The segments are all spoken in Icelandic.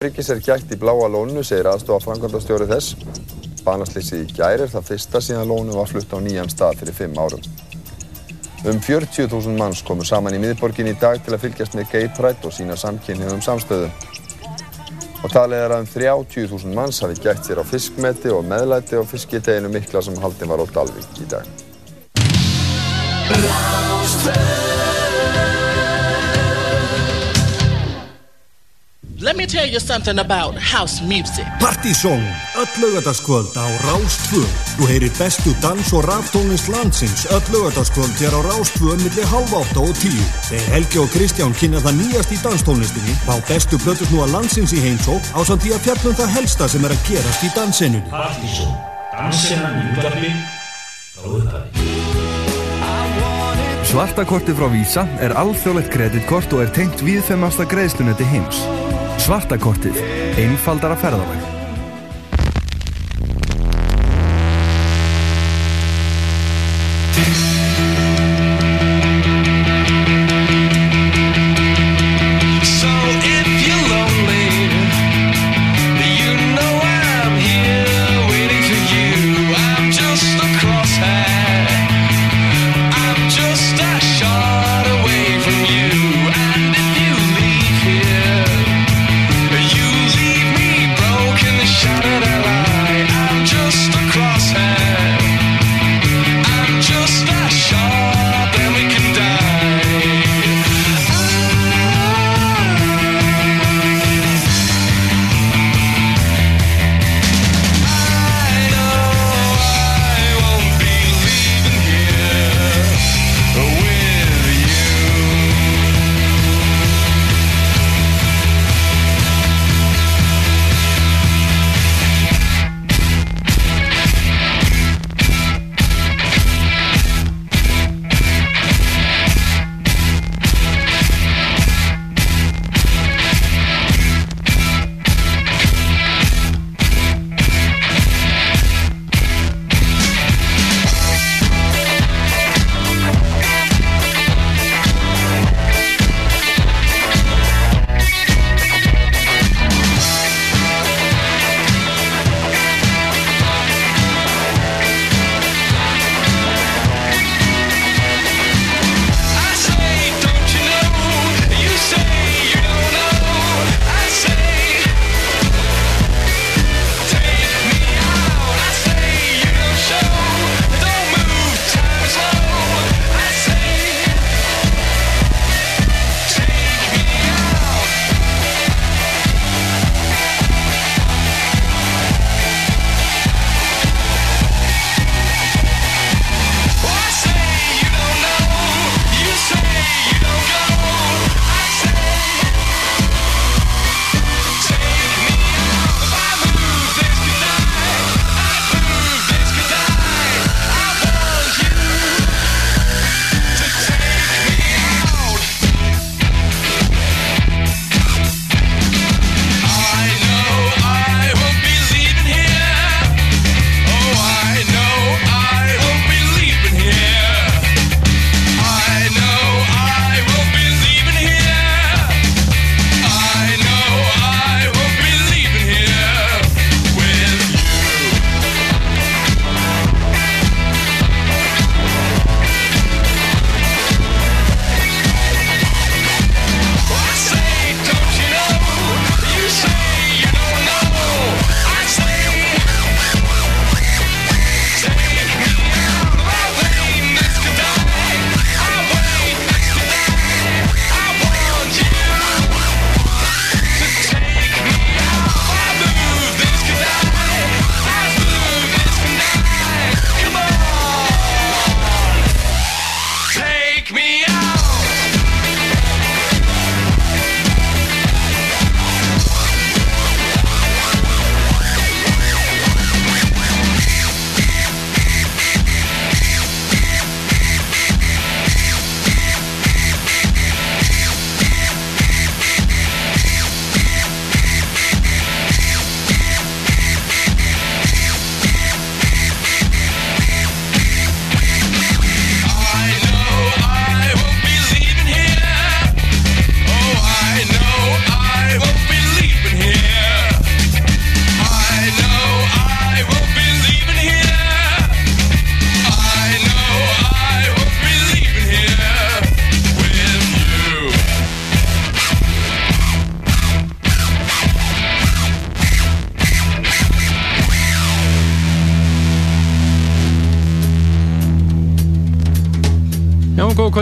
Öryggis er gætt í bláa lónu, segir aðstofa frangandastjóri þess. Banaslýsið í gær er það fyrsta síðan lónu var flutt á nýjan stað fyrir fimm árum. Um 40.000 manns komu saman í miðborgin í dag til að fylgjast með Gay Pride og sína samkynnið um samstöðu. Og talið er að um 30.000 manns hafi gætt sér á fiskmeti og meðlæti og fiskiteginu mikla sem haldin var á Dalvík í dag. Let me tell you something about house music. Partysong, öll lögadagskvöld á Rástvö. Þú heyrir bestu dans- og raftónlist landsins öll lögadagskvöld hér á Rástvö millir halv átta og tíu. Þeir Helgi og Kristján kynna það nýjast í danstónlistinni, fá bestu blötusnúa landsins í heimsók á samt í að fjallum það helsta sem er að gerast í dansinunni. Partysón, dansinnan í útvarpi frá Visa er alþjóðlegt kreditkort og er tengt viðfemasta greiðslunetti heims. Svartakortið, einfaldara ferðalag.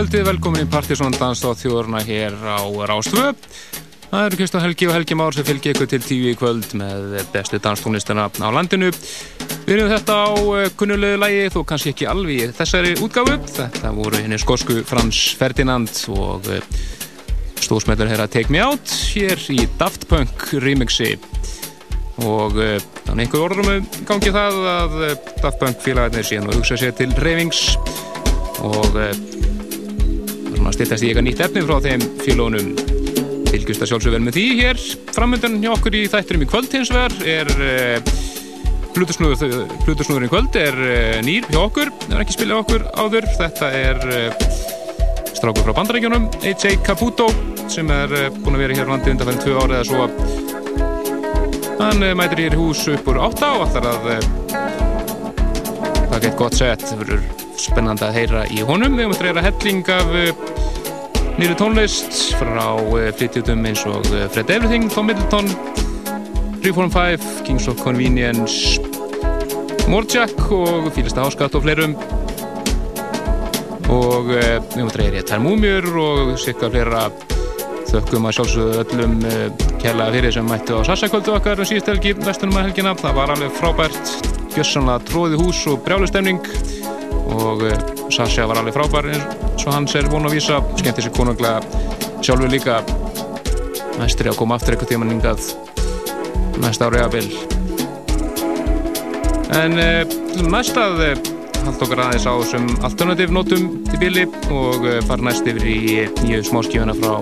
Kvöldið, velkomin í Partisón Dans á þjóðurna hér á Rástvö. Það eru Kristján Helgi og Helgi Már sem fylgir ykkur til tíu í kvöld með bestu danstónlistina á landinu. Við erum þetta á eh, kunnulegu lægi, þó kannski ekki alveg þessari útgáfu. Þetta voru henni skosku Frans Ferdinand og eh, stóðsmellur hér að Take Me Out hér í Daft Punk remixi. Og eh, þannig einhver orðum um gangi það að eh, Daft Punk félagarnir síðan og hugsa sér til reyfings og eh, svona styrtast í eitthvað nýtt efni frá þeim félónum fylgjust að sjálfsög vel með því hér. Framöndan hjá okkur í þætturum í kvöld hins vegar er Plutusnúðurinn í kvöld er uh, nýr hjá okkur, það er ekki spilað okkur áður. Þetta er uh, strákur frá bandarækjunum, AJ Caputo sem er uh, búin að vera hér á landi undanfæðin tvö árið eða svo. Hann uh, mætir hér hús upp úr átta og allar að uh, það gett gott sett, það verður spennandi að heyra í honum. Við höfum að reyra helling af uh, nýru tónlist frá uh, flytjutum eins og uh, Fred Everything, Tom Middleton, 345, Kings of Convenience, Morjack og Fílista Háskatt og fleirum. Og við höfum að reyra Tær Múmjur og sikka fleira þökkum að sjálfsögðu öllum kærlega fyrir sem mættu á Sassakvöldu okkar um síðust helgi, vestunum að helgina. Það var alveg frábært, gjössanlega tróði hús og brjálustemning og uh, Sasha var alveg frábær eins og hans er vonu að vísa skemmti sér konunglega sjálfur líka. Næstur er að koma aftur eitthvað tíma nýngað næsta ári að bil en uh, næsta að uh, haldt okkar aðeins á þessum alternativ notum til bili og fara næst yfir í nýju smáskífuna frá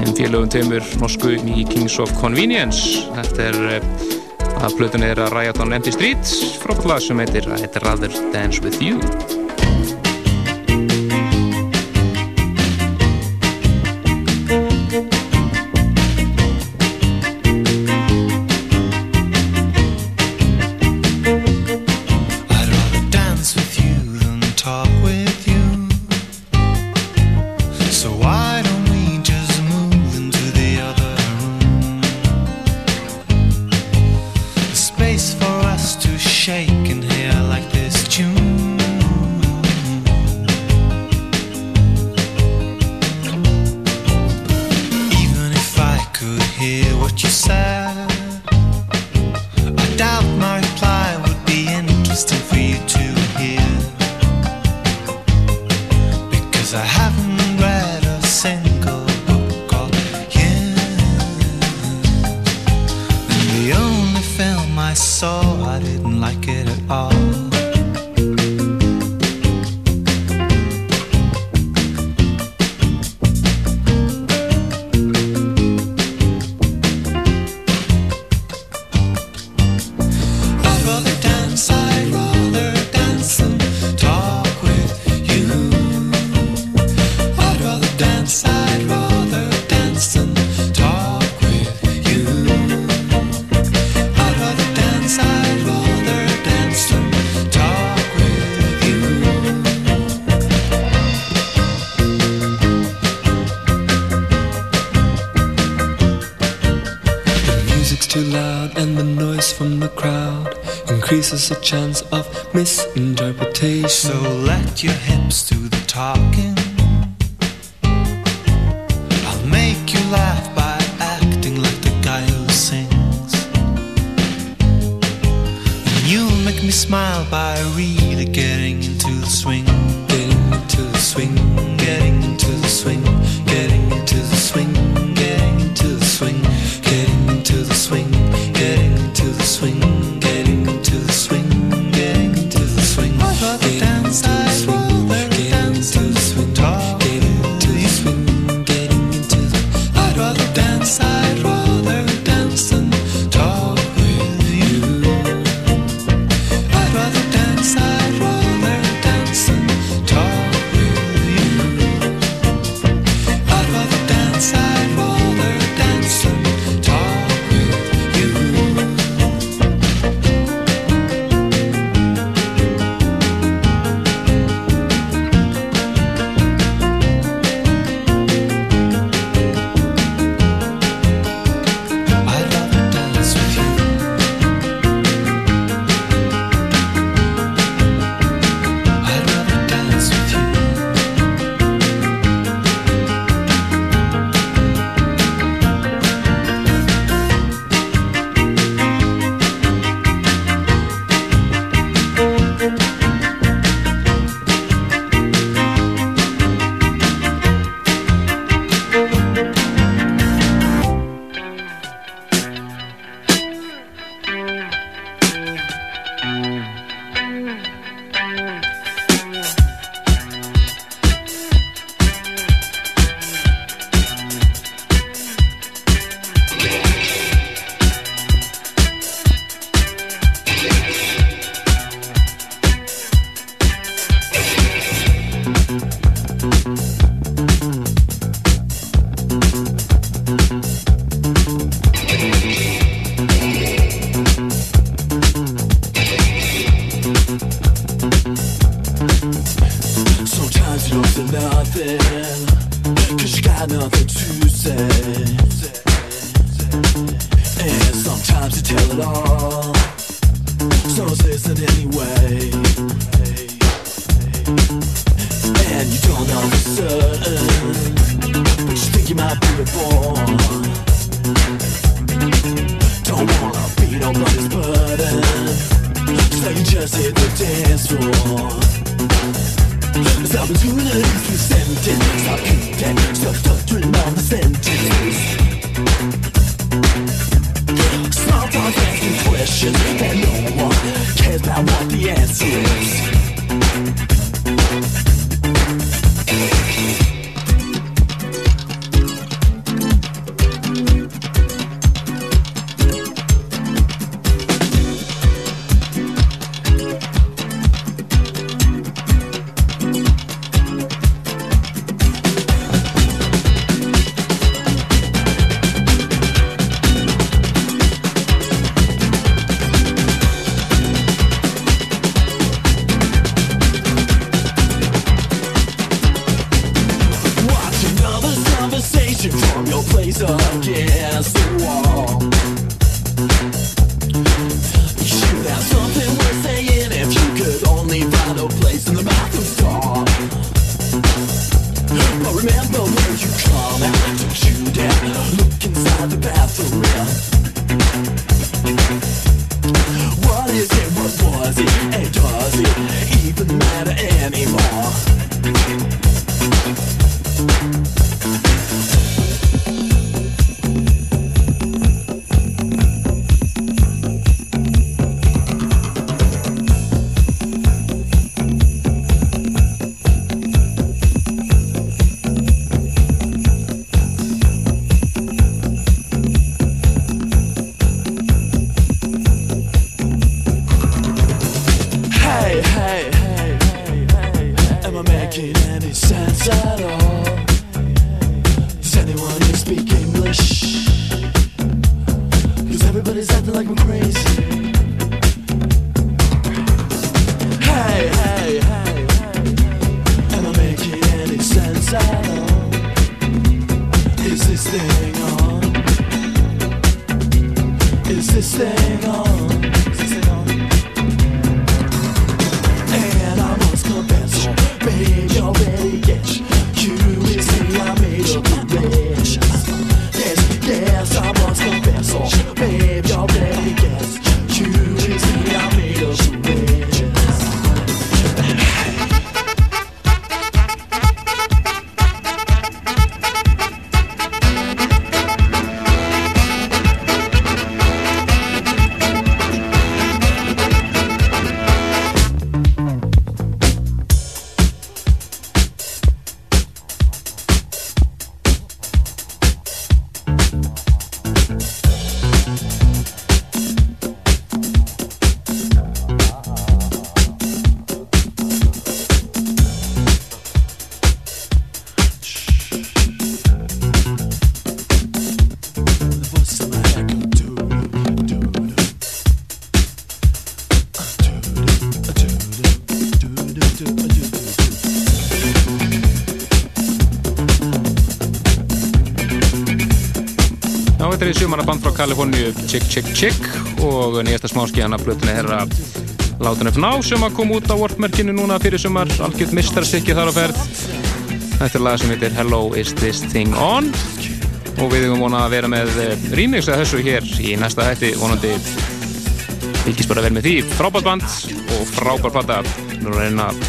þeim félögum tveimur norsku í Kings of Convenience. Þetta er að plötun er að Riot on Empty Street frábært lag sem heitir I'd Rather Dance With You Kaliforníu Chick Chick Chick og nýjasta smáskíðan af blötunni herra Látan upp ná sem að koma út á workmerkinu núna fyrir sumar, algjörð mistarsikki þar á ferð. Þetta er lag sem heitir Hello Is This Thing On? Og við erum vonað að vera með eh, remix að þessu hér í næsta hætti vonandi fylgis bara vel með því. Frábært band og frábært platta við erum að reyna að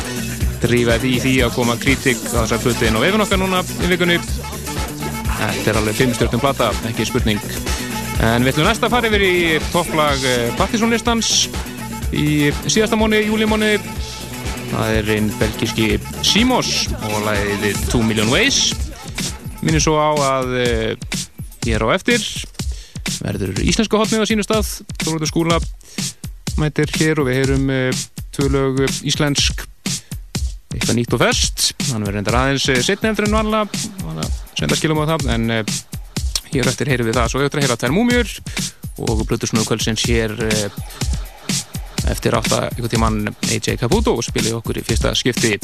drífa því því að koma kritik á þessar hluti inn á vefun okkar núna í vikunni. Þetta er alveg 5 stjórnum plata, ekki spurning. En við ætlum næsta að fara yfir í topplag Partisónlistans í síðasta móni, júlimóni. Það er einn belgiski Simos og lagið 2 Million Ways. Minnum svo á að uh, hér á eftir verður íslensku hotnið á sínu stað. Þóruður skúla mætir hér og við heyrum uh, tvö lög íslensk eitthvað nýtt og fest hann verður reyndar aðeins setni heldur en vanlega senda skilum á það en hér eftir heyrum við það. Svo auðvitað að heyra Tær Múmjur og Blutusnúðu kvöldsins hér uh, eftir átta ykkur tíman AJ Caputo og spilið okkur í fyrsta skipti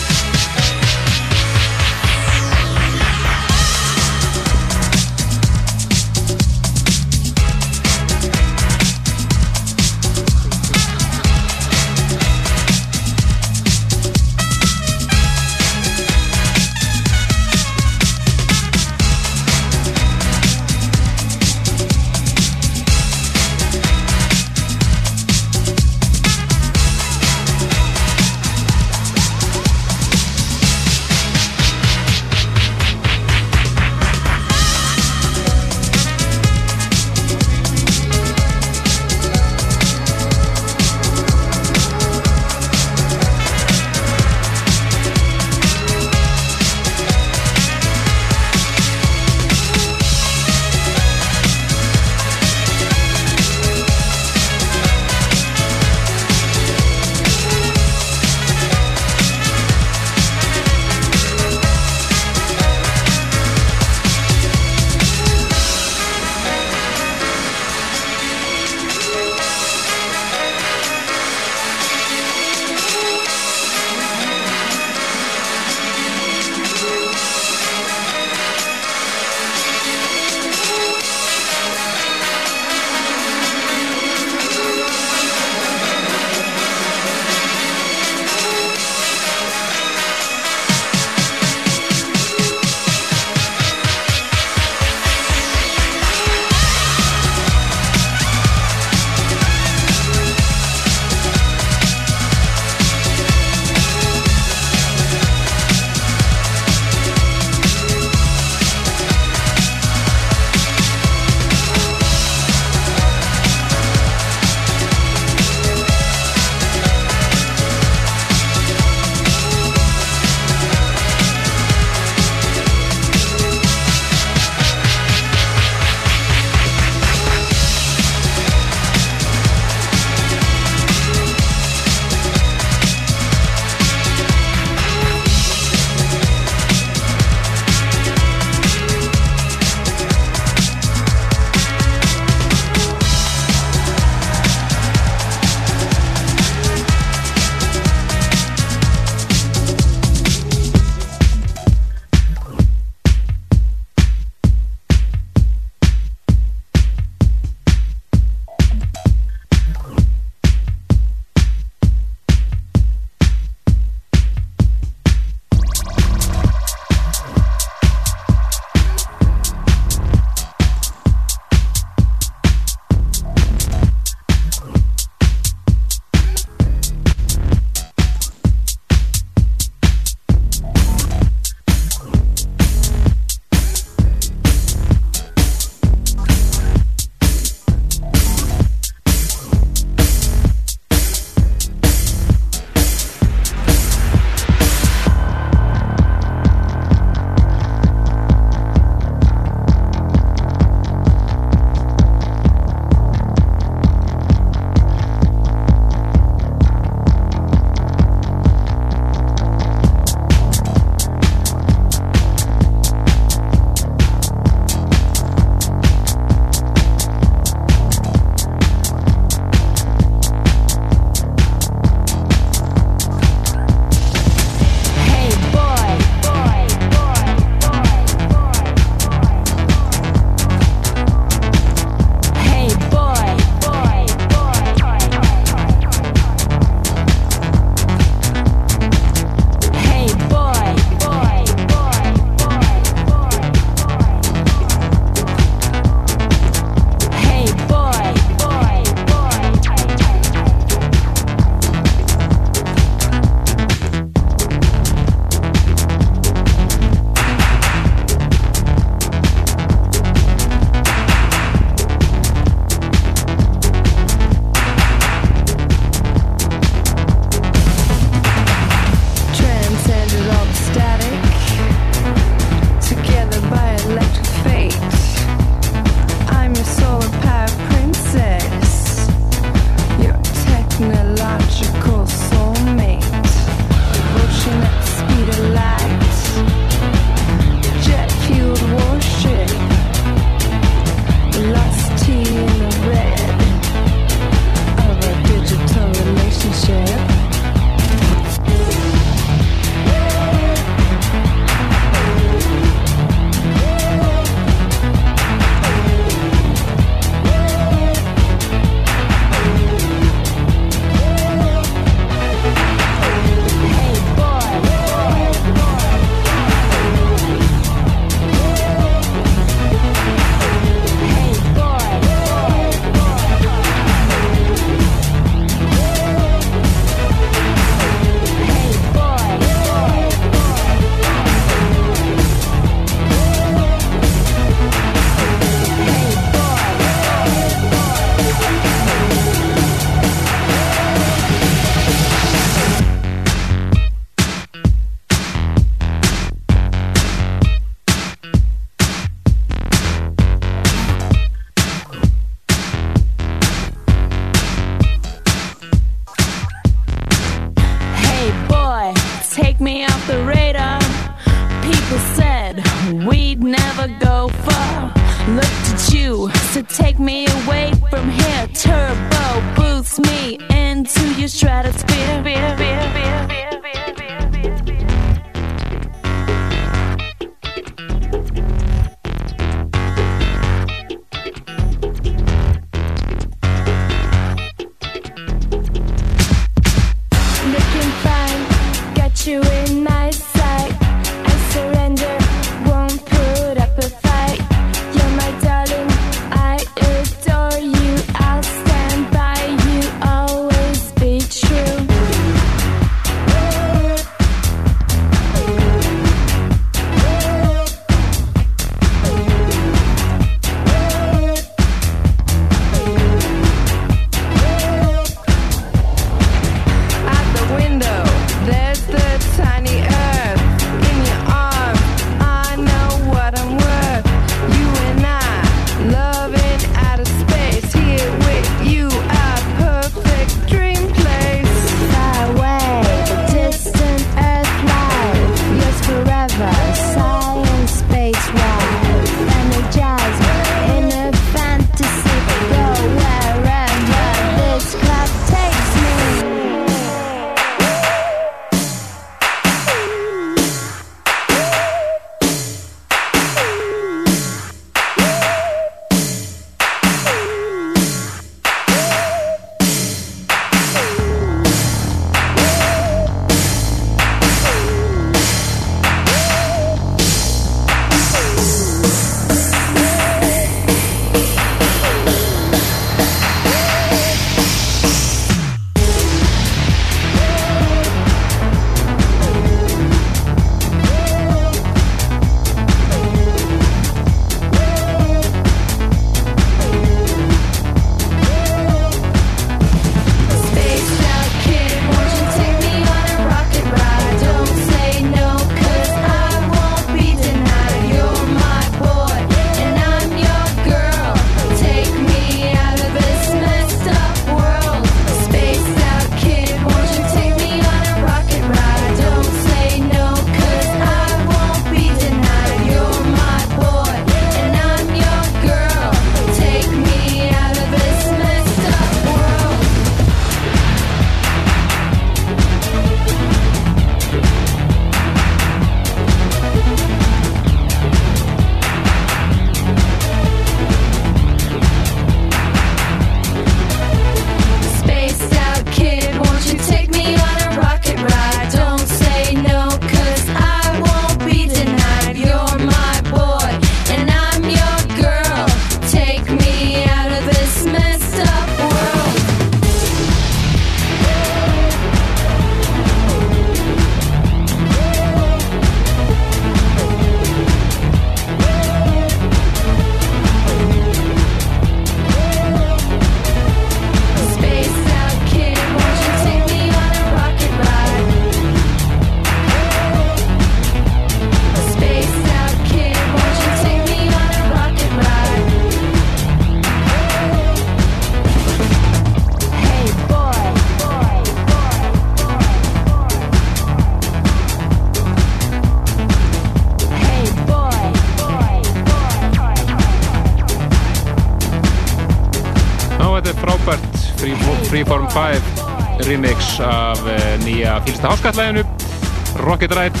Rocket Ride.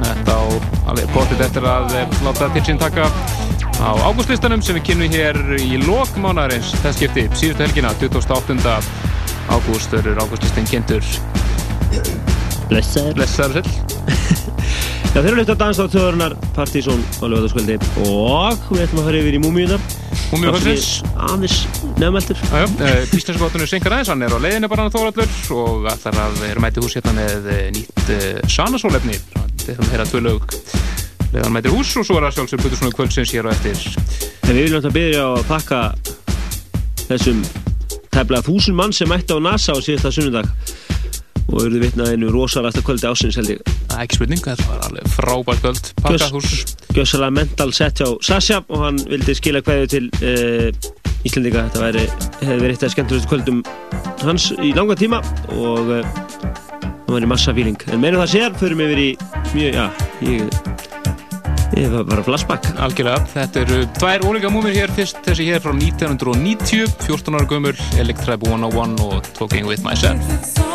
Þetta á alveg potið eftir að eh, láta til sín taka á ágústlistanum sem við kynum hér í lok mánarins þess skipti, síðustu helgina 28. ágúst verður ágústlistin kynntur. Blessaður. Blessaður sæll. Já, þeir eru dans á þjóðurnar Partizón á lögataskvöldi og við ætlum að fara yfir í múmiunar Múmíu kvöldsins. Aðeins nefnmæltur Íslandsbátunum Sinkar aðeins, hann er á leiðinu bara þóraldur og ætlar að vera mæti hús hérna með eh, nýtt uh, sanasólefni þetta er að heyra tvö lög. Leiðan mætir hús og svo er það sjálfsög Plutur svona kvöldsins hér á eftir. En við viljum alltaf byrja að þakka þessum tæplega þúsund mann sem mætti á NASA á síðasta sunnudag. Og eruðu vitnað einu rosalasta kvöldi ásins held ég. Það er ekki spurning, þetta var alveg frábært kvöld. Pakkahús Gjössalega mental set hjá Sasha og hann vildi skila hverju til uh, Íslandika þetta væri, hefði verið eitt af skemmtilegstu kvöldum hans í langa tíma og uh, það væri massa fíling en meira um það sér, förum yfir í mjög, já ég, Ég var bara flashback. Algjörlega, þetta eru tvær ólíka múmir hér. Fyrst þessi hér frá 1990 14 ára gömur, Electribe 101 og Talking With Myself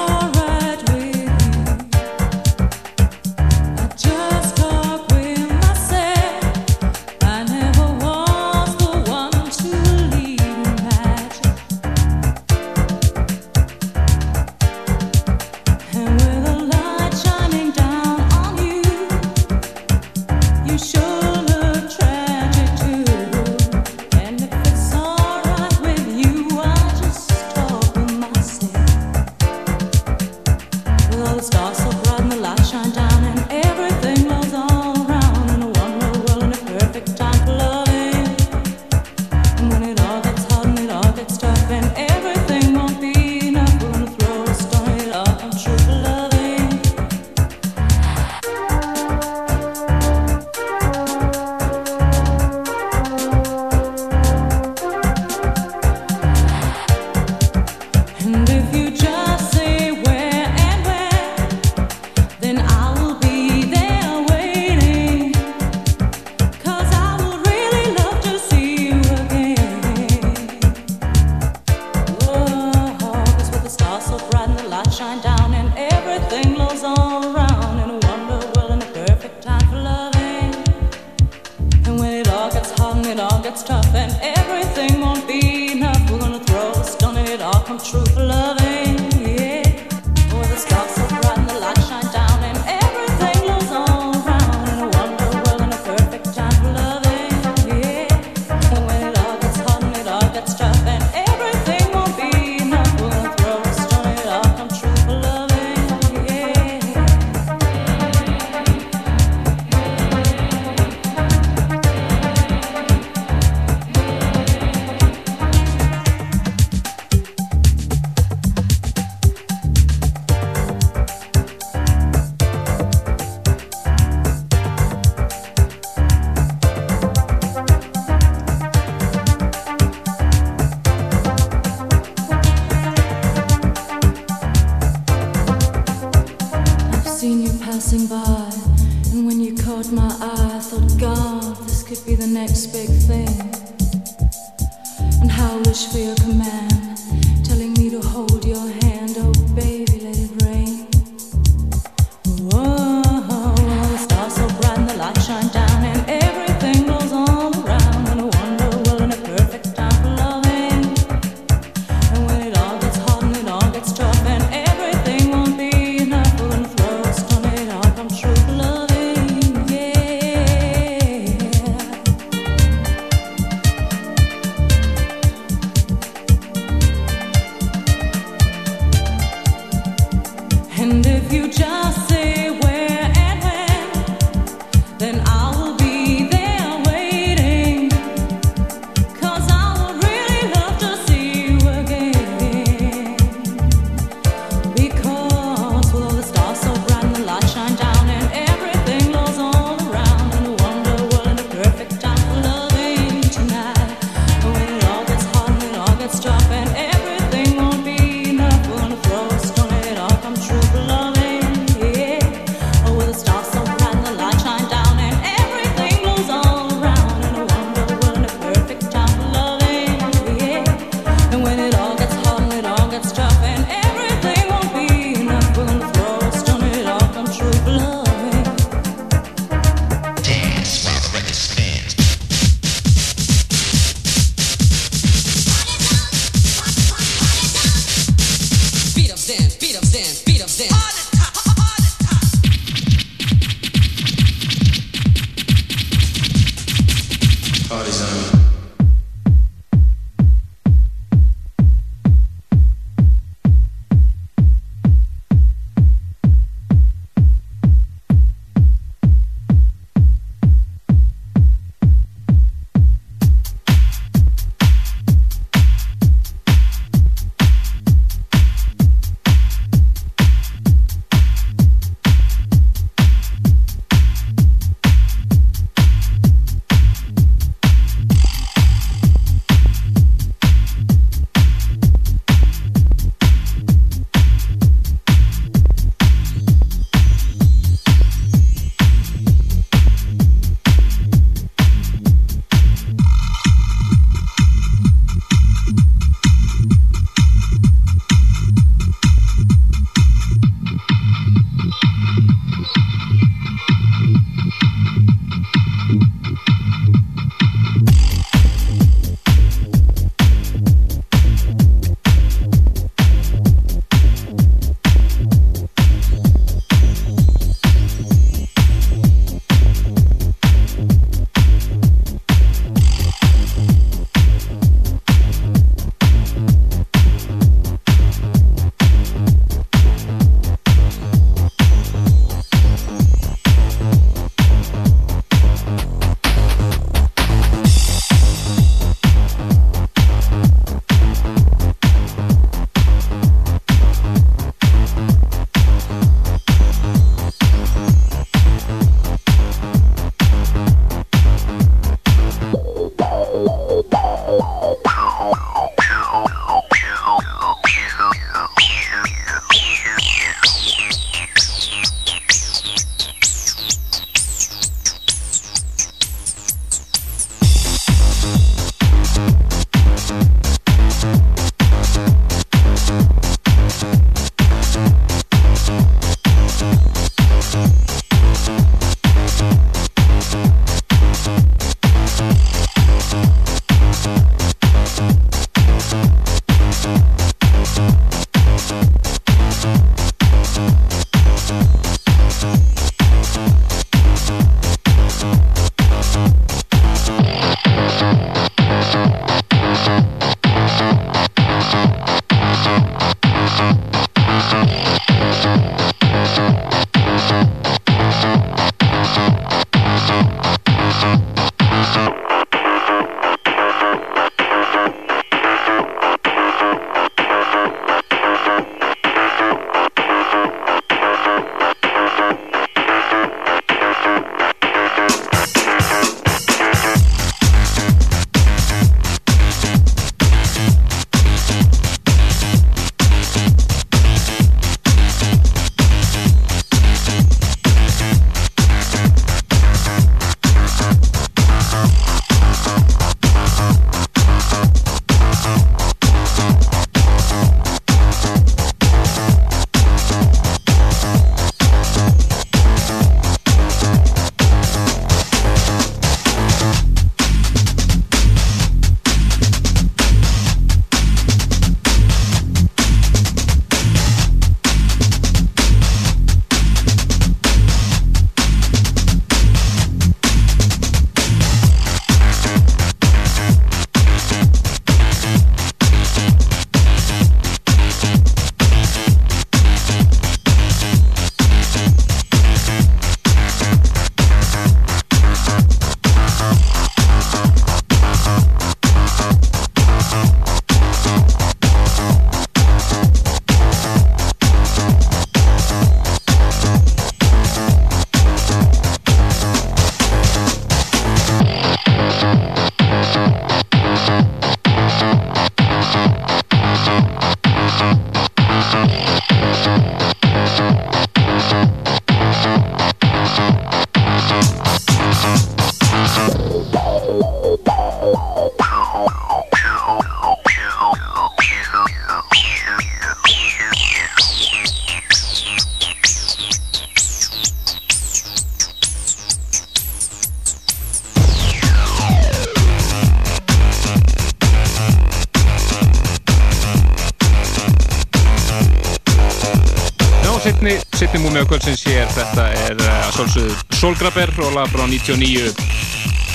setni múmi á kvöldsins hér, þetta er uh, að svolsögðu Solgrabber og lag frá 99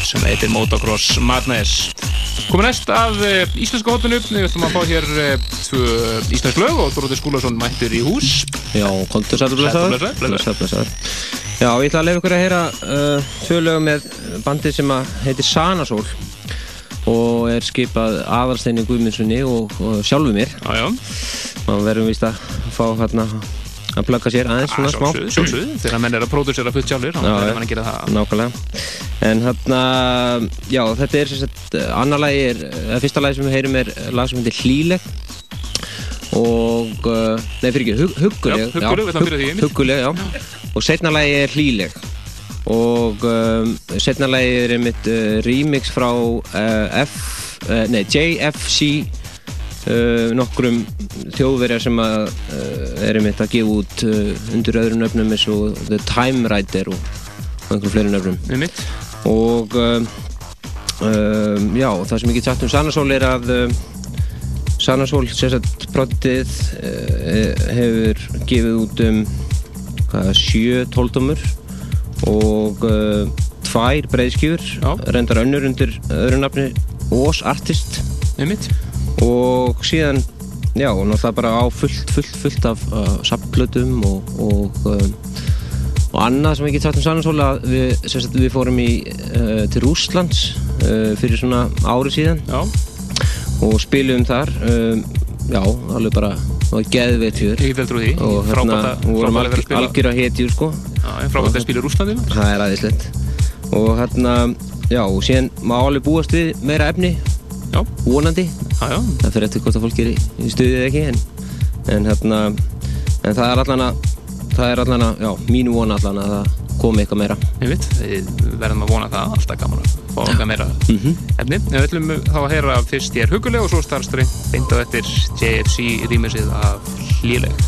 sem heitir Motocross Madness. Komum næst að uh, íslenska hóttunum, við ætlum að fá hér uh, íslensk lög og Dóróti Skúlason mættur í hús. Já, kontur. Blessaður, blessaður. Já, ég ætla að leiða ykkur að heyra tvö lög með bandi sem heitir Sanasól og er skipað aðalsteinu Guðmundssoni og, og sjálfu mér. Já, já. Maður verðum víst að fá hérna að plugga sér aðeins svona smá. Sjálfsögðu, þegar menn er að pródusera fullt sjálfur, þá já. mann að gera það. Nákvæmlega. En hérna, já, þetta er sagt, annar lagi er, fyrsta lagi sem við heyrum er lag sem heitir Hlíleg og, uh, nei fyrir ekki, hug, hugguleg. Hugguleg. Hugguleg, já. Og setna lagi er Hlíleg og um, setna lagi er einmitt uh, remix frá F, nei, JFC nokkrum þjóðverjar sem að uh, er einmitt að gefa út uh, undir öðrum nöfnum eins og The Time Rider og, einhverjum fleiri nöfnum Einmitt. og um, já, það sem ég get sagt um Sanasól er að Sanasól, sérsagt brottið hefur gefið út um hvað, sjö tóltumur og tvær breiðskjur reyndar önnur undir öðru nafni Ós Artist Einmitt. og síðan já, og náttúrulega bara á fullt, fullt, fullt af uh, sapplötum og, og, um, og annað sem ég get sagt um Sannarsól að við, við fórum í, uh, til Rússlands uh, fyrir svona ári síðan já. og spilum þar um, já, alveg bara trú því. og hérna, vorum algjör, að hetjur sko frábært að spila í Rússlandi. það er aðeinslegt og hérna, já, og síðan má alveg búast við meira efni já. vonandi já, það fyrir eftir hvort að fólk er í, í stuðið ekki en, en hérna en það er allan að það er allan að, já, mínu vona allan að það komi eitthvað meira Ég veit, við verðum að vona það, alltaf gaman að fá eitthvað meira efni. En við ætlum þá að heyra fyrst ég er huguleg og svo starfstri beint á eftir JFC rýmisið af hlýleg.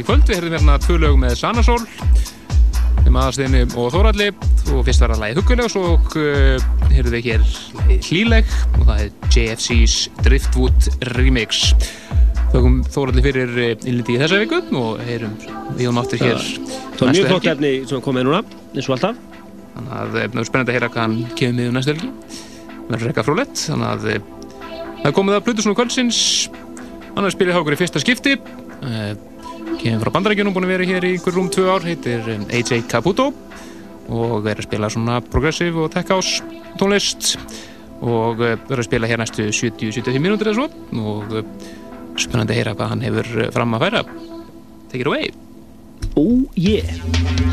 Í kvöld. Við heyrðum hérna tvö lög með Sanasól, með aðastinni og Þóralli og fyrst var það lagið Huggulegs og uh, heyrðum við hér lagið Hlíleg og það er JFC's Driftwood Remix. Þökkum Þóralli fyrir uh, innliti í þessa viku og heyrum við hún áttur hér Það var mjög helgi. efni sem kom með núna, eins og alltaf. Þannig að eh, það er spennandi að heyra hvað hann kemur með um næstu helgi. Verður eitthvað frólett. Þannig að eh, það er komið að Plutusson og Kvöldsins. Hann er spilið hjá okkur í fyrsta skipti. Kemur frá Bandarækjunum, búin að vera hér í ykkur rúm tvö ár. Heitir eh, AJ Caputo og er að spila svona progressive og tech house tónlist og eh, verður að spila hér næstu 70-75 mínútur eða svo og eh, spennandi að heyra hvað hann hefur eh, fram að færa. Take it away. Oh yeah.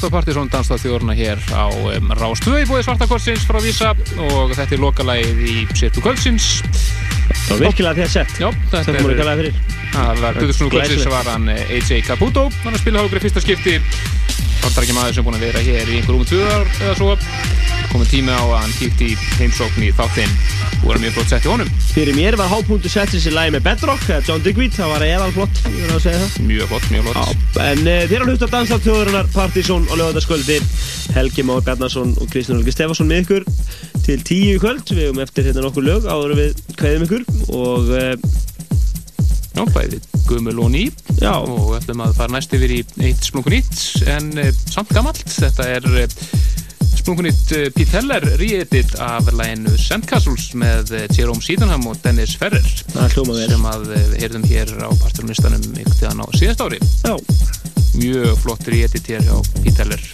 Já, þú tröst á Partisón danstáðþjóðurna hér á um, Rástvö í búið Svartakorsins frá Vísa og þetta er lokalægið í Sirtu Kvöldsins Það var virkilega þér sett. Já, þetta voru kallað fyrir. Það var Guðursson Kvöldsins Glæsilegt. var hann eh, AJ Caputo hann spila hókur í fyrsta skipti Vantar ekki maður sem búin að vera hér í einhver um tvöðar eða svo komið tími á að hann kíkti í heimsókn í þáttinn og var mjög flott sett í honum. Fyrir mér var hápunktu settis í lagi með Bedrock, eða John Digweed, það var eðal flott. Mjög flott, mjög flott. Já, en uh, þér að hlusta að dansa þjóðurinnar Partizón og lögataskvöldi Helgi Már Bjarnason og Kristján Olgi Stefansson með ykkur til tíu í kvöld. Við höfum eftir hérna nokkur lög áður við kveðum ykkur og uh, Já, bæði gumul og ný. Já. og ætlum að fara næst yfir í eitt splunkunýtt en uh, samt gamalt. Þetta er splunkunýtt uh, Pete Heller re-edit af læginu Sandcastles með uh, Jerome Sydenham og Dennis Ferrer. Sem að uh, heyrðum hér á parturlistanum ykkur tíðan á síðast ári. Já. mjög flott re-edit hér hjá Pete Heller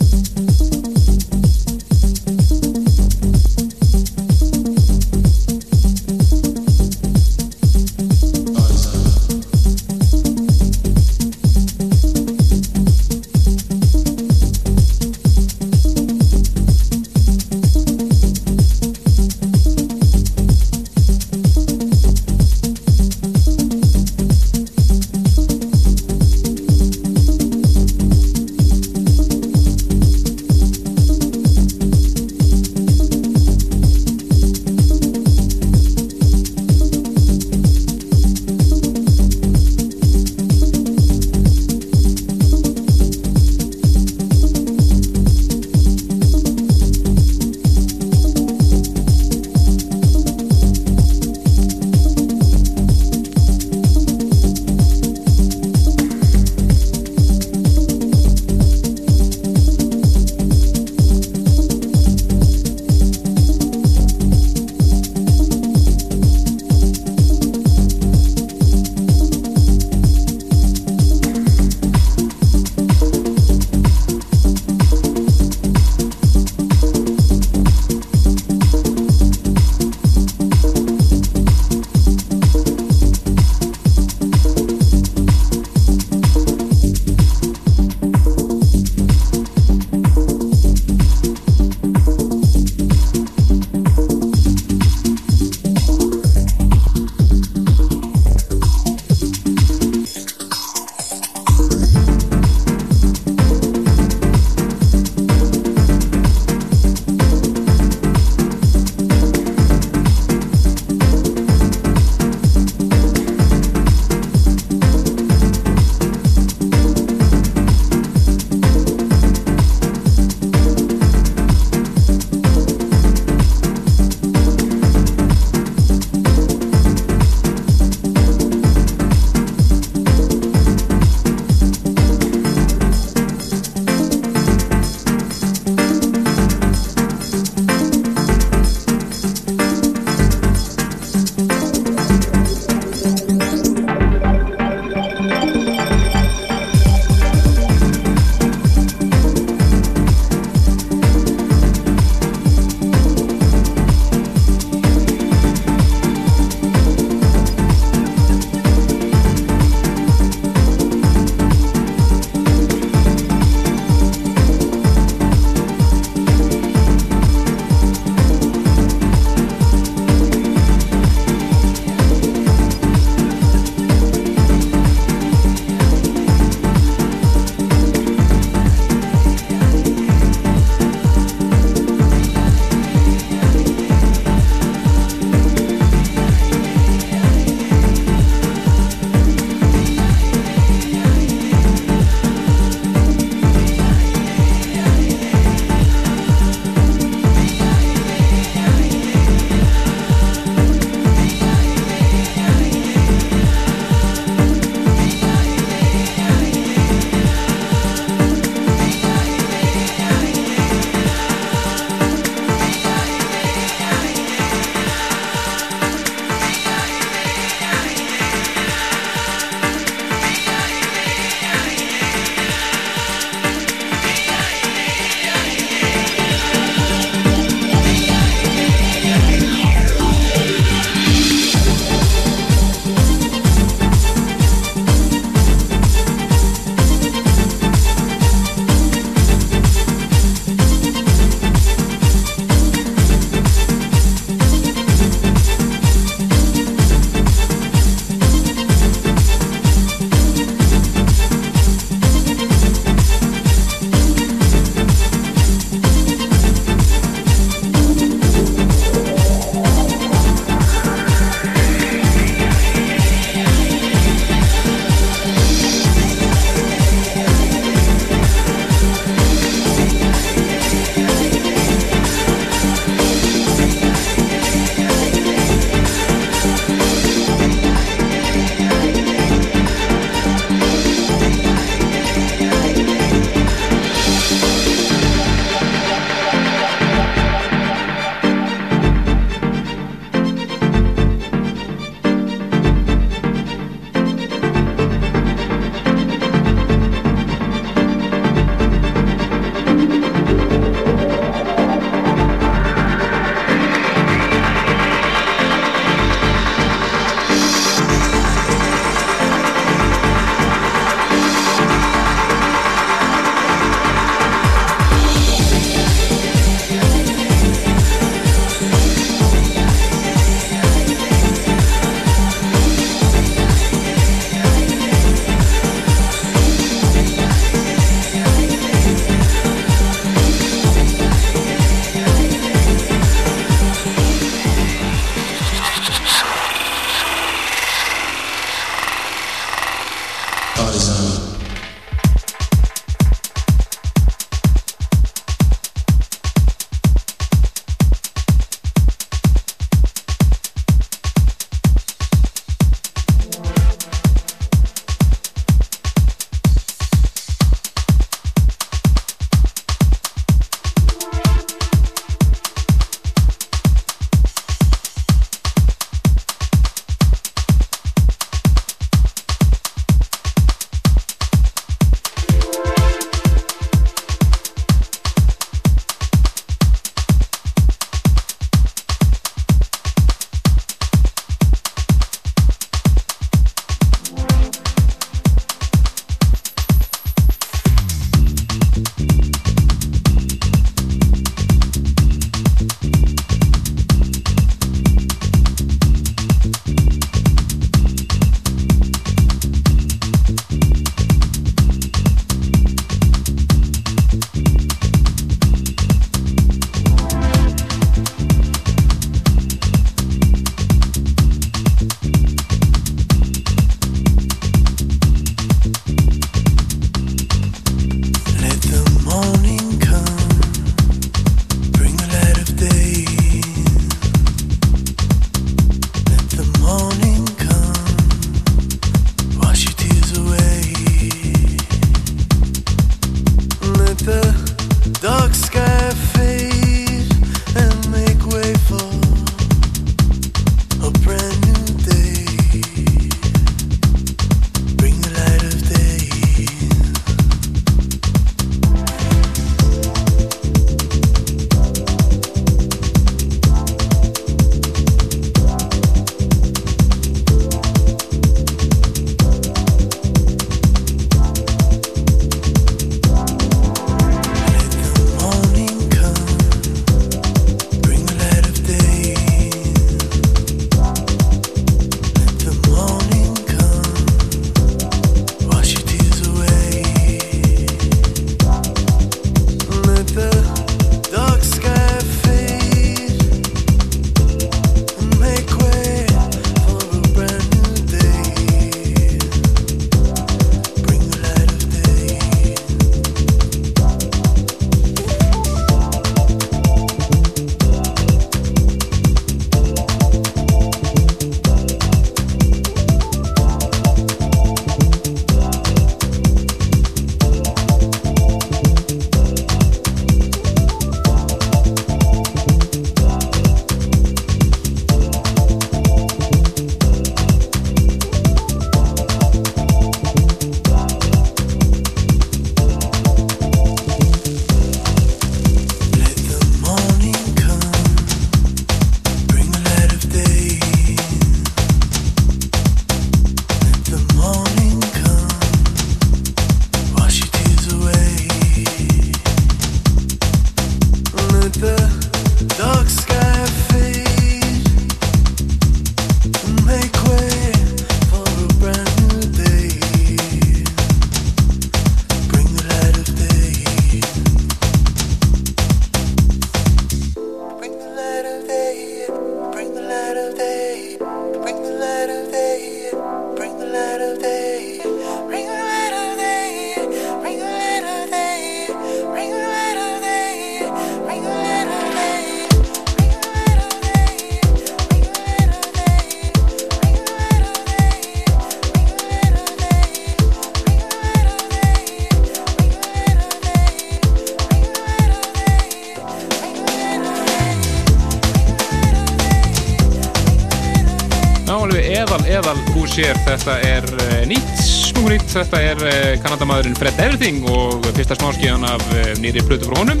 eðal húsér þetta er uh, nýtt, snúið nýtt. Þetta er uh, kanadamaðurinn Fred Everything og fyrsta smáskíðan af uh, nýri plötu frá honum.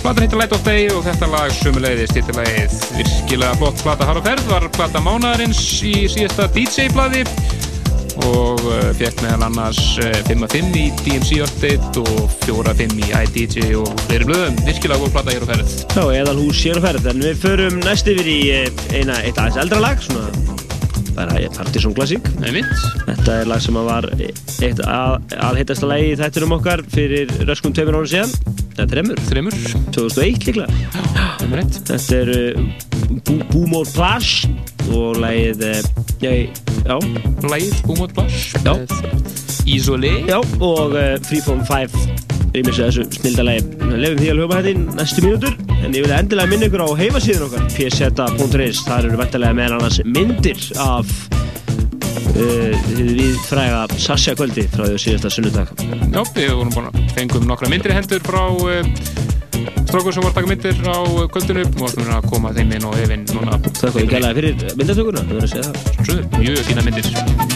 Platan heitir Light of Day og þetta lag sumulegðist titillagið virkilega flott plata. Har og ferð var plata mánaðarins í síðasta DJ-bladi og fekk meðal annars uh, 5.5 í DMC Update og 4.5 í iDJ og fleiri blöðum. Virkilega góð plata hér á ferð. Já, eðalhús hér á ferð, en við förum næst yfir í eh, eina, eitt aðeins eldra lag, svona bara Partisan Classic. Þetta er lag sem var eitt að, aðheitasta lagi í þættinum okkar fyrir röskum tveimur ára síðan. Þetta er þremur. Þremur. 2001 líklega. Rétt. Þetta er uh, Boomor Plash og lagið, já. Lagið Boomor Plash. Já, og uh, Freeform 5 rýmis þessu snildalagi. Við lefum því að hljópa þetta í næstu mínútur, en ég vil endilega minna ykkur á heimasíðun okkar, pseta.is. Það eru vettilega meðal annars myndir af uh, við fræga Sasja kvöldi frá því síðasta sunnudag. Já, við vorum búin að fengum nokkra myndir í hendur frá uh, strókur sem voru að taka myndir á uh, kvöldinu og vorum að koma þeim inn og efinn núna. Það er gælaði fyrir myndatökurna, þú verður að segja það. Mjög fína myndir.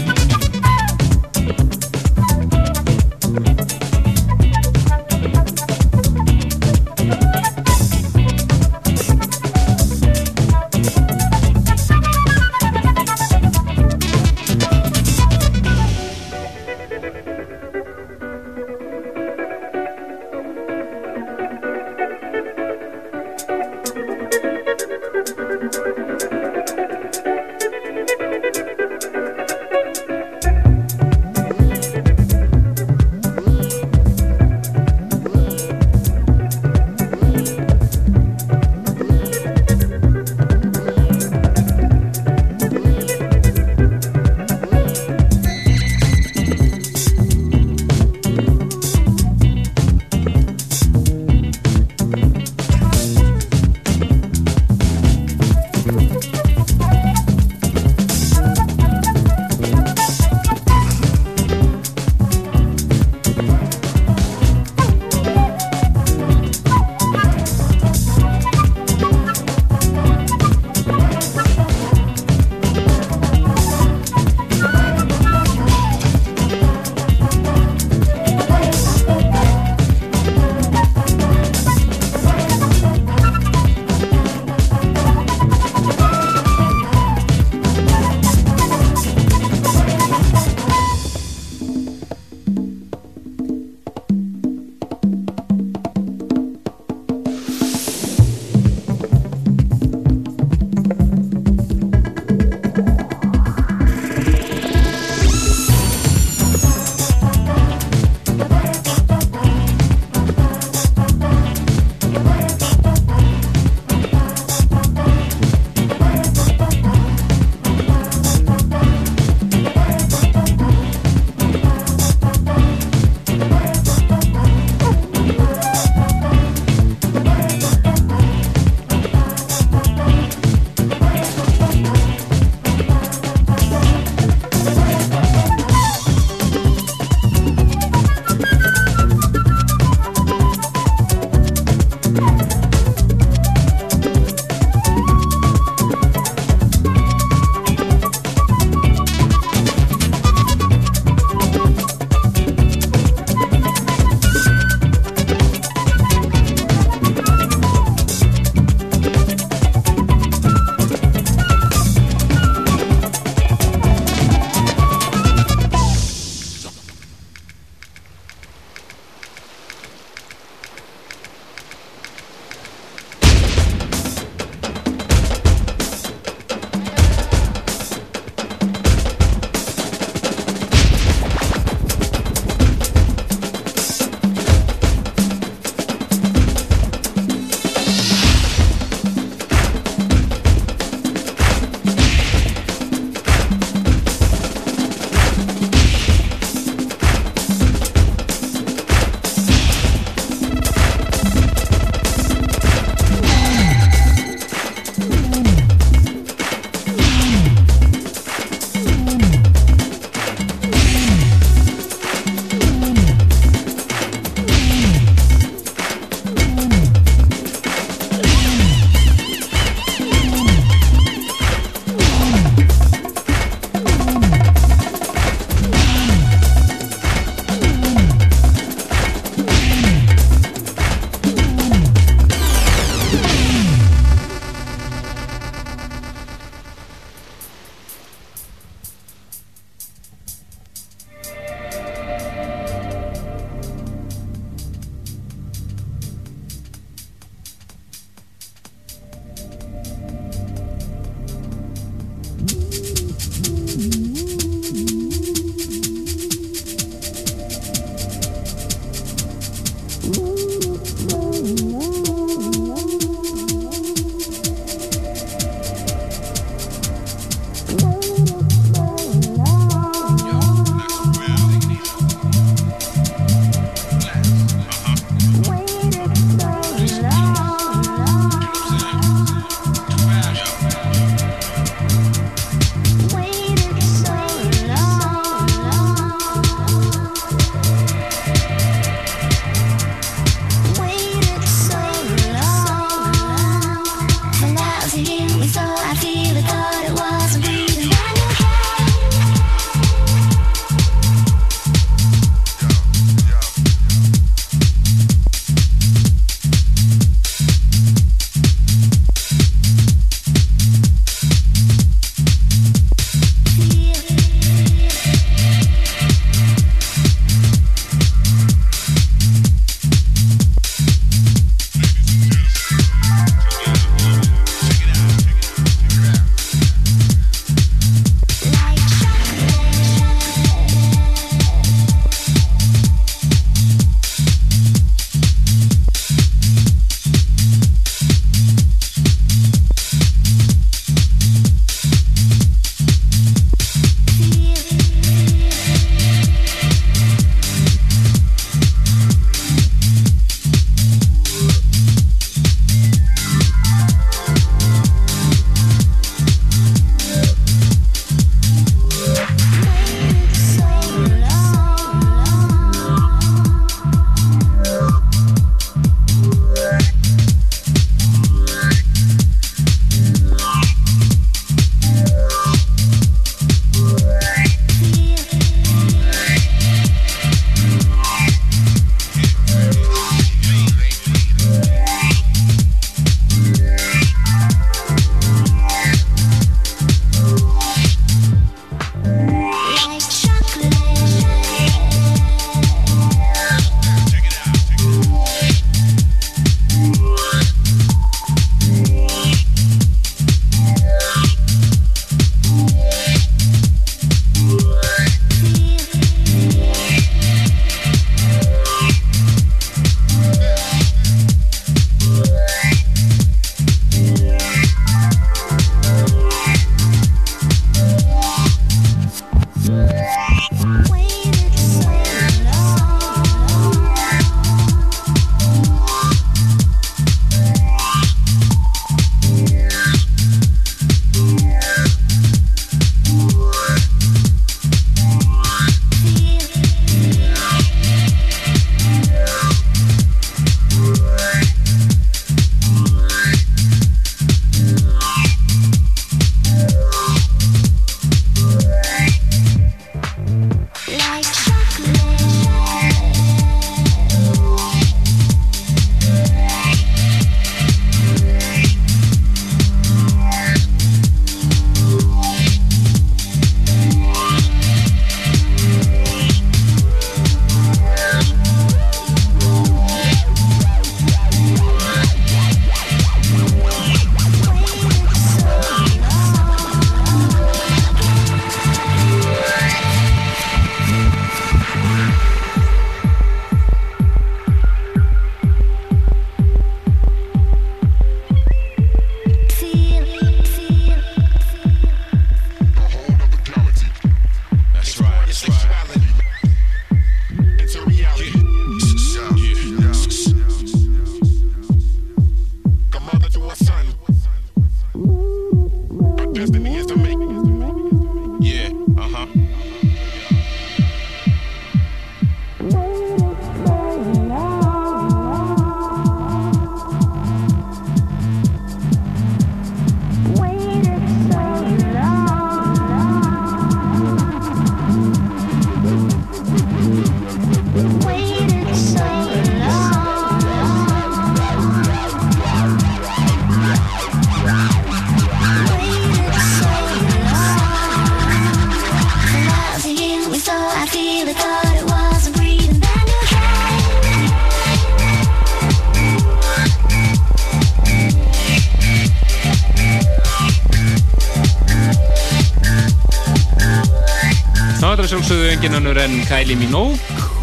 Kylie Minogue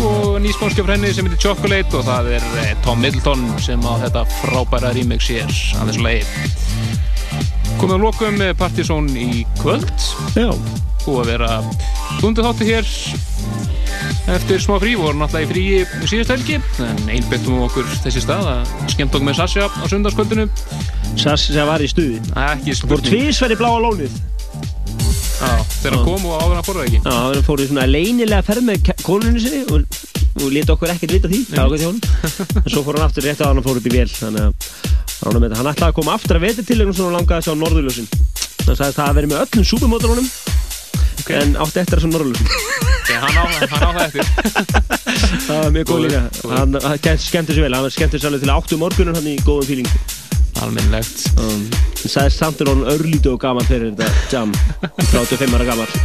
og nýspónskjöf henni sem heitir Chocolate og það er eh, Tom Middleton sem á þetta frábæra remix hér að þessu lagi. Komið á lokum með Partizón í kvöld. Já. Búið að vera dundu þáttu hér eftir smá frí, voru náttúrulega í frí síðast helgi, en einbyttum okkur þessi stað að skemmt okkur með Sasha á sundarskvöldinu. Sasha var í stuði. Ekki Fór spurning. tvísverð í bláa lónið. Þegar hann kom og áður hann fór það ekki. Já, hann fór í svona leynilega ferð með konunni sinni og, og leta okkur ekkert vita því. Það var okkur til honum. En svo fór hann aftur rétt á hann og fór upp í vél. Þannig að hann, með, hann ætlaði að koma aftur að veta til svona langaði að sjá norðurljósin. Hann sagði að það að verið með öllum súpumótorunum okay. en átti eftir að sjá norðurljósin. Hann, á, hann á það eftir. það var mjög góð líka. Hann hann skemmti sér vel. Hann skemmti sér alveg til áttu morgunum hann í góðum fíling. Almennlegt. Um, hann sagði samt er hann örlítið og gaman fyrir þetta jam. 35 ára gaman.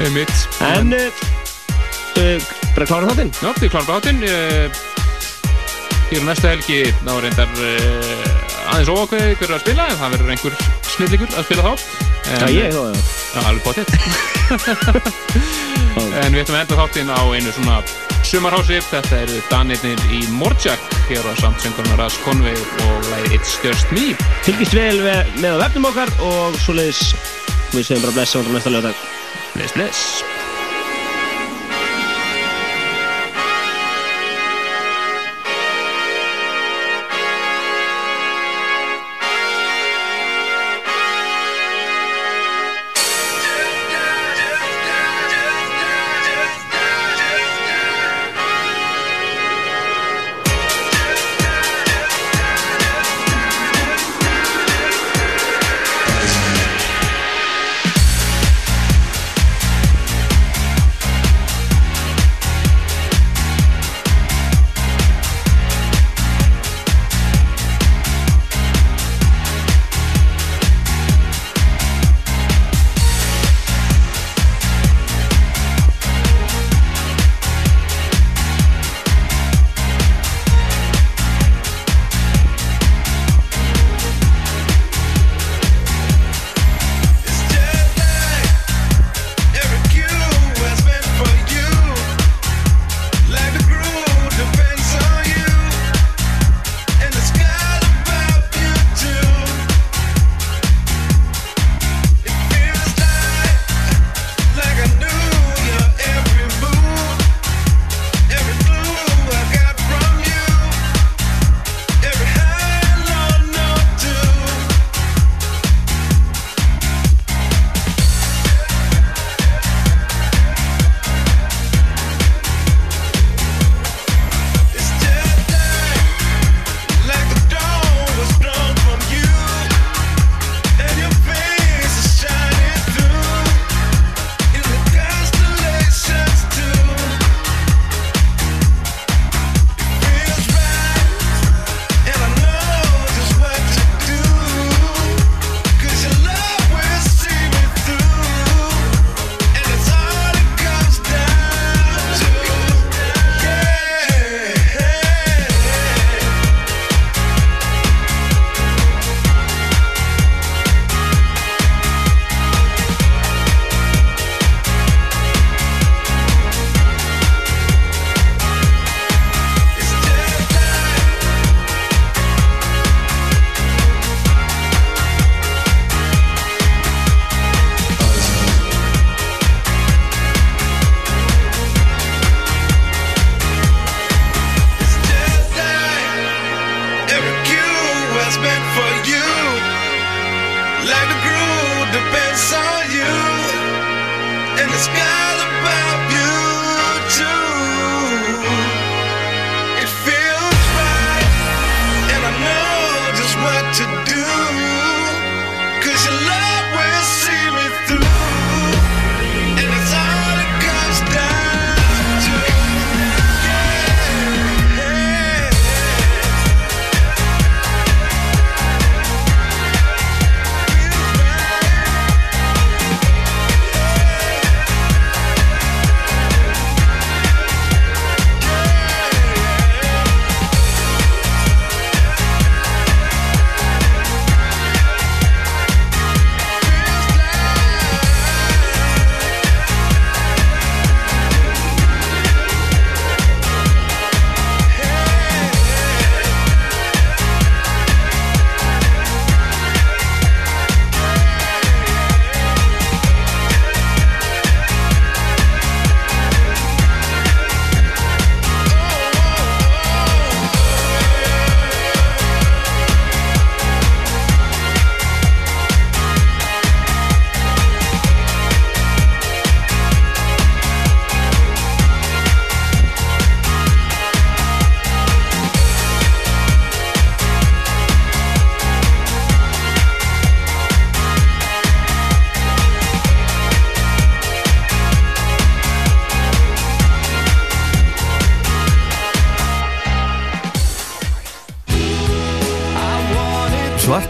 En, uh, uh, bara klára þáttinn? Já, við klárum þáttinn. Uh, hér á næsta helgi þá er reyndar uh, aðeins óákveðið hver er að spila en það verður einhver snillingur að spila þá. En, Já, ég þá, já. Já, alveg potið. en við ætlum að enda þáttinn á einu svona sumarhási. Þetta eru Danirnir í Morjak hér á samtsöngarna Ras Conway og lagið It's Just Me. Fylgist vel með, með á vefnum okkar og svoleiðis við segjum bara blessa á næsta lögadag. Bless, bless.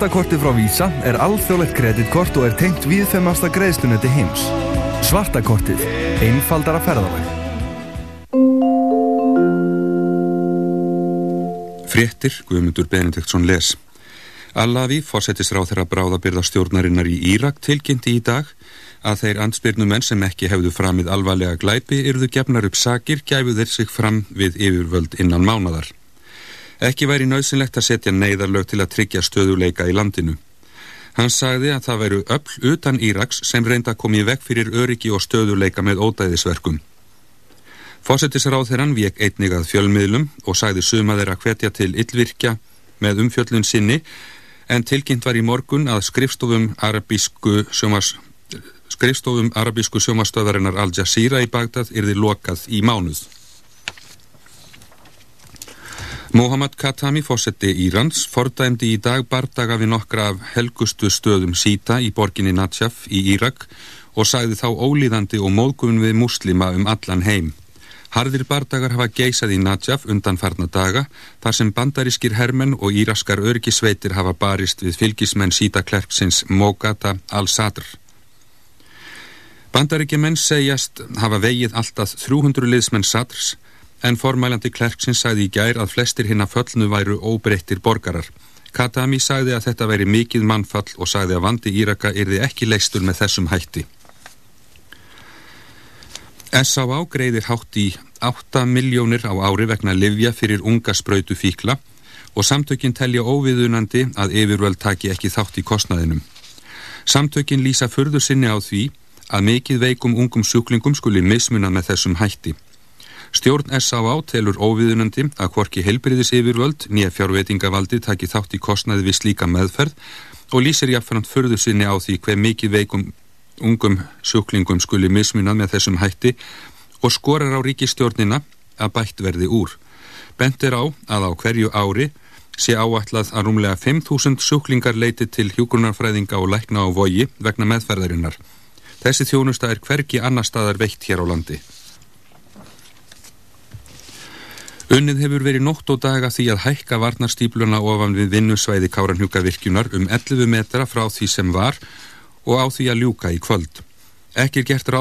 Svartakortið frá Visa er alþjóðlegt kreditkort og er tengt viðfemasta greiðslunetti heims. Svartakortið. Einfaldara ferðalag. Fréttir, Guðmundur Benediktsson les. Allavi, fórsetisráð þeirra bráðabyrða stjórnarinnar í Írak, tilkynnti í dag að þeir ansbyrnumenn sem ekki hefðu framið alvarlega glæpi yrðu gefnar upp sakir, gæfu þeir sig fram við yfirvöld innan mánadar. Ekki væri nöðsynlegt að setja neyðarlög til að tryggja stöðuleika í landinu. Hann sagði að það væru öll utan Íraks sem reynda í veg fyrir öryggi og stöðuleika með ódæðisverkum. Fósettisráð þeirran vek einnig að fjölmiðlum og sagði suma þeirra hvetja til yllvirkja með umfjöllun sinni en tilkynnt var í morgun að skrifstofum arabísku sjómas skrifstofum arabísku sjómastöðarinnar Al Jazeera í Bagdad yrði lokað í mánuð. Mohammad Khatami, fósetti Írans, fordæmdi í dag bardaga við nokkra af helgustu stöðum síta í borginni Najaf í Írak og sagði þá ólíðandi og móðgun við muslima um allan heim. Harðir bardagar hafa geisað í Najaf undan farna daga þar sem bandarískir hermenn og íraskar örgisveitir hafa barist við fylgismenn sítaklerksins Mogata al-Sadr. Bandaríkjumenn segjast hafa vegið alltaf 300 liðsmenn Sadrs en formælandi klerksins sagði í gær að flestir hinn að föllnu væru óbreyttir borgarar. Katami sagði að þetta væri mikið mannfall og sagði að vandi Íraka yrði ekki leistur með þessum hætti. S.A.A. greiðir hátt í 8 miljónir á ári vegna livja fyrir unga spröytu fíkla og samtökin telja óviðunandi að yfirvöld taki ekki þátt í kostnaðinum. Samtökin lýsa furður sinni á því að mikið veikum ungum sjúklingum skuli mismuna með þessum hætti. Stjórn S.A.A. telur óviðunandi að hvorki heilbriðis yfirvöld nýja fjárveitingavaldi taki þátt í kostnaði við slíka meðferð og lýsir jáfnframt furður sinni á því hver mikið veikum ungum sjúklingum skuli mismunað með þessum hætti og skorar á ríkistjórnina að bætt verði úr. Bent er á að á hverju ári sé áætlað að rúmlega 5.000 sjúklingar leiti til hjúgrunarfræðinga og lækna á vogi vegna meðferðarinnar. Þessi þjónusta er hvergi annar staðar veitt hér á landi. Unnið hefur verið nótt og daga því að hækka varnarstípluna ofan við vinnusvæði Káranhugavirkjunar um 11 metra frá því sem var og á því að ljúka í kvöld. Ekki er gert ráð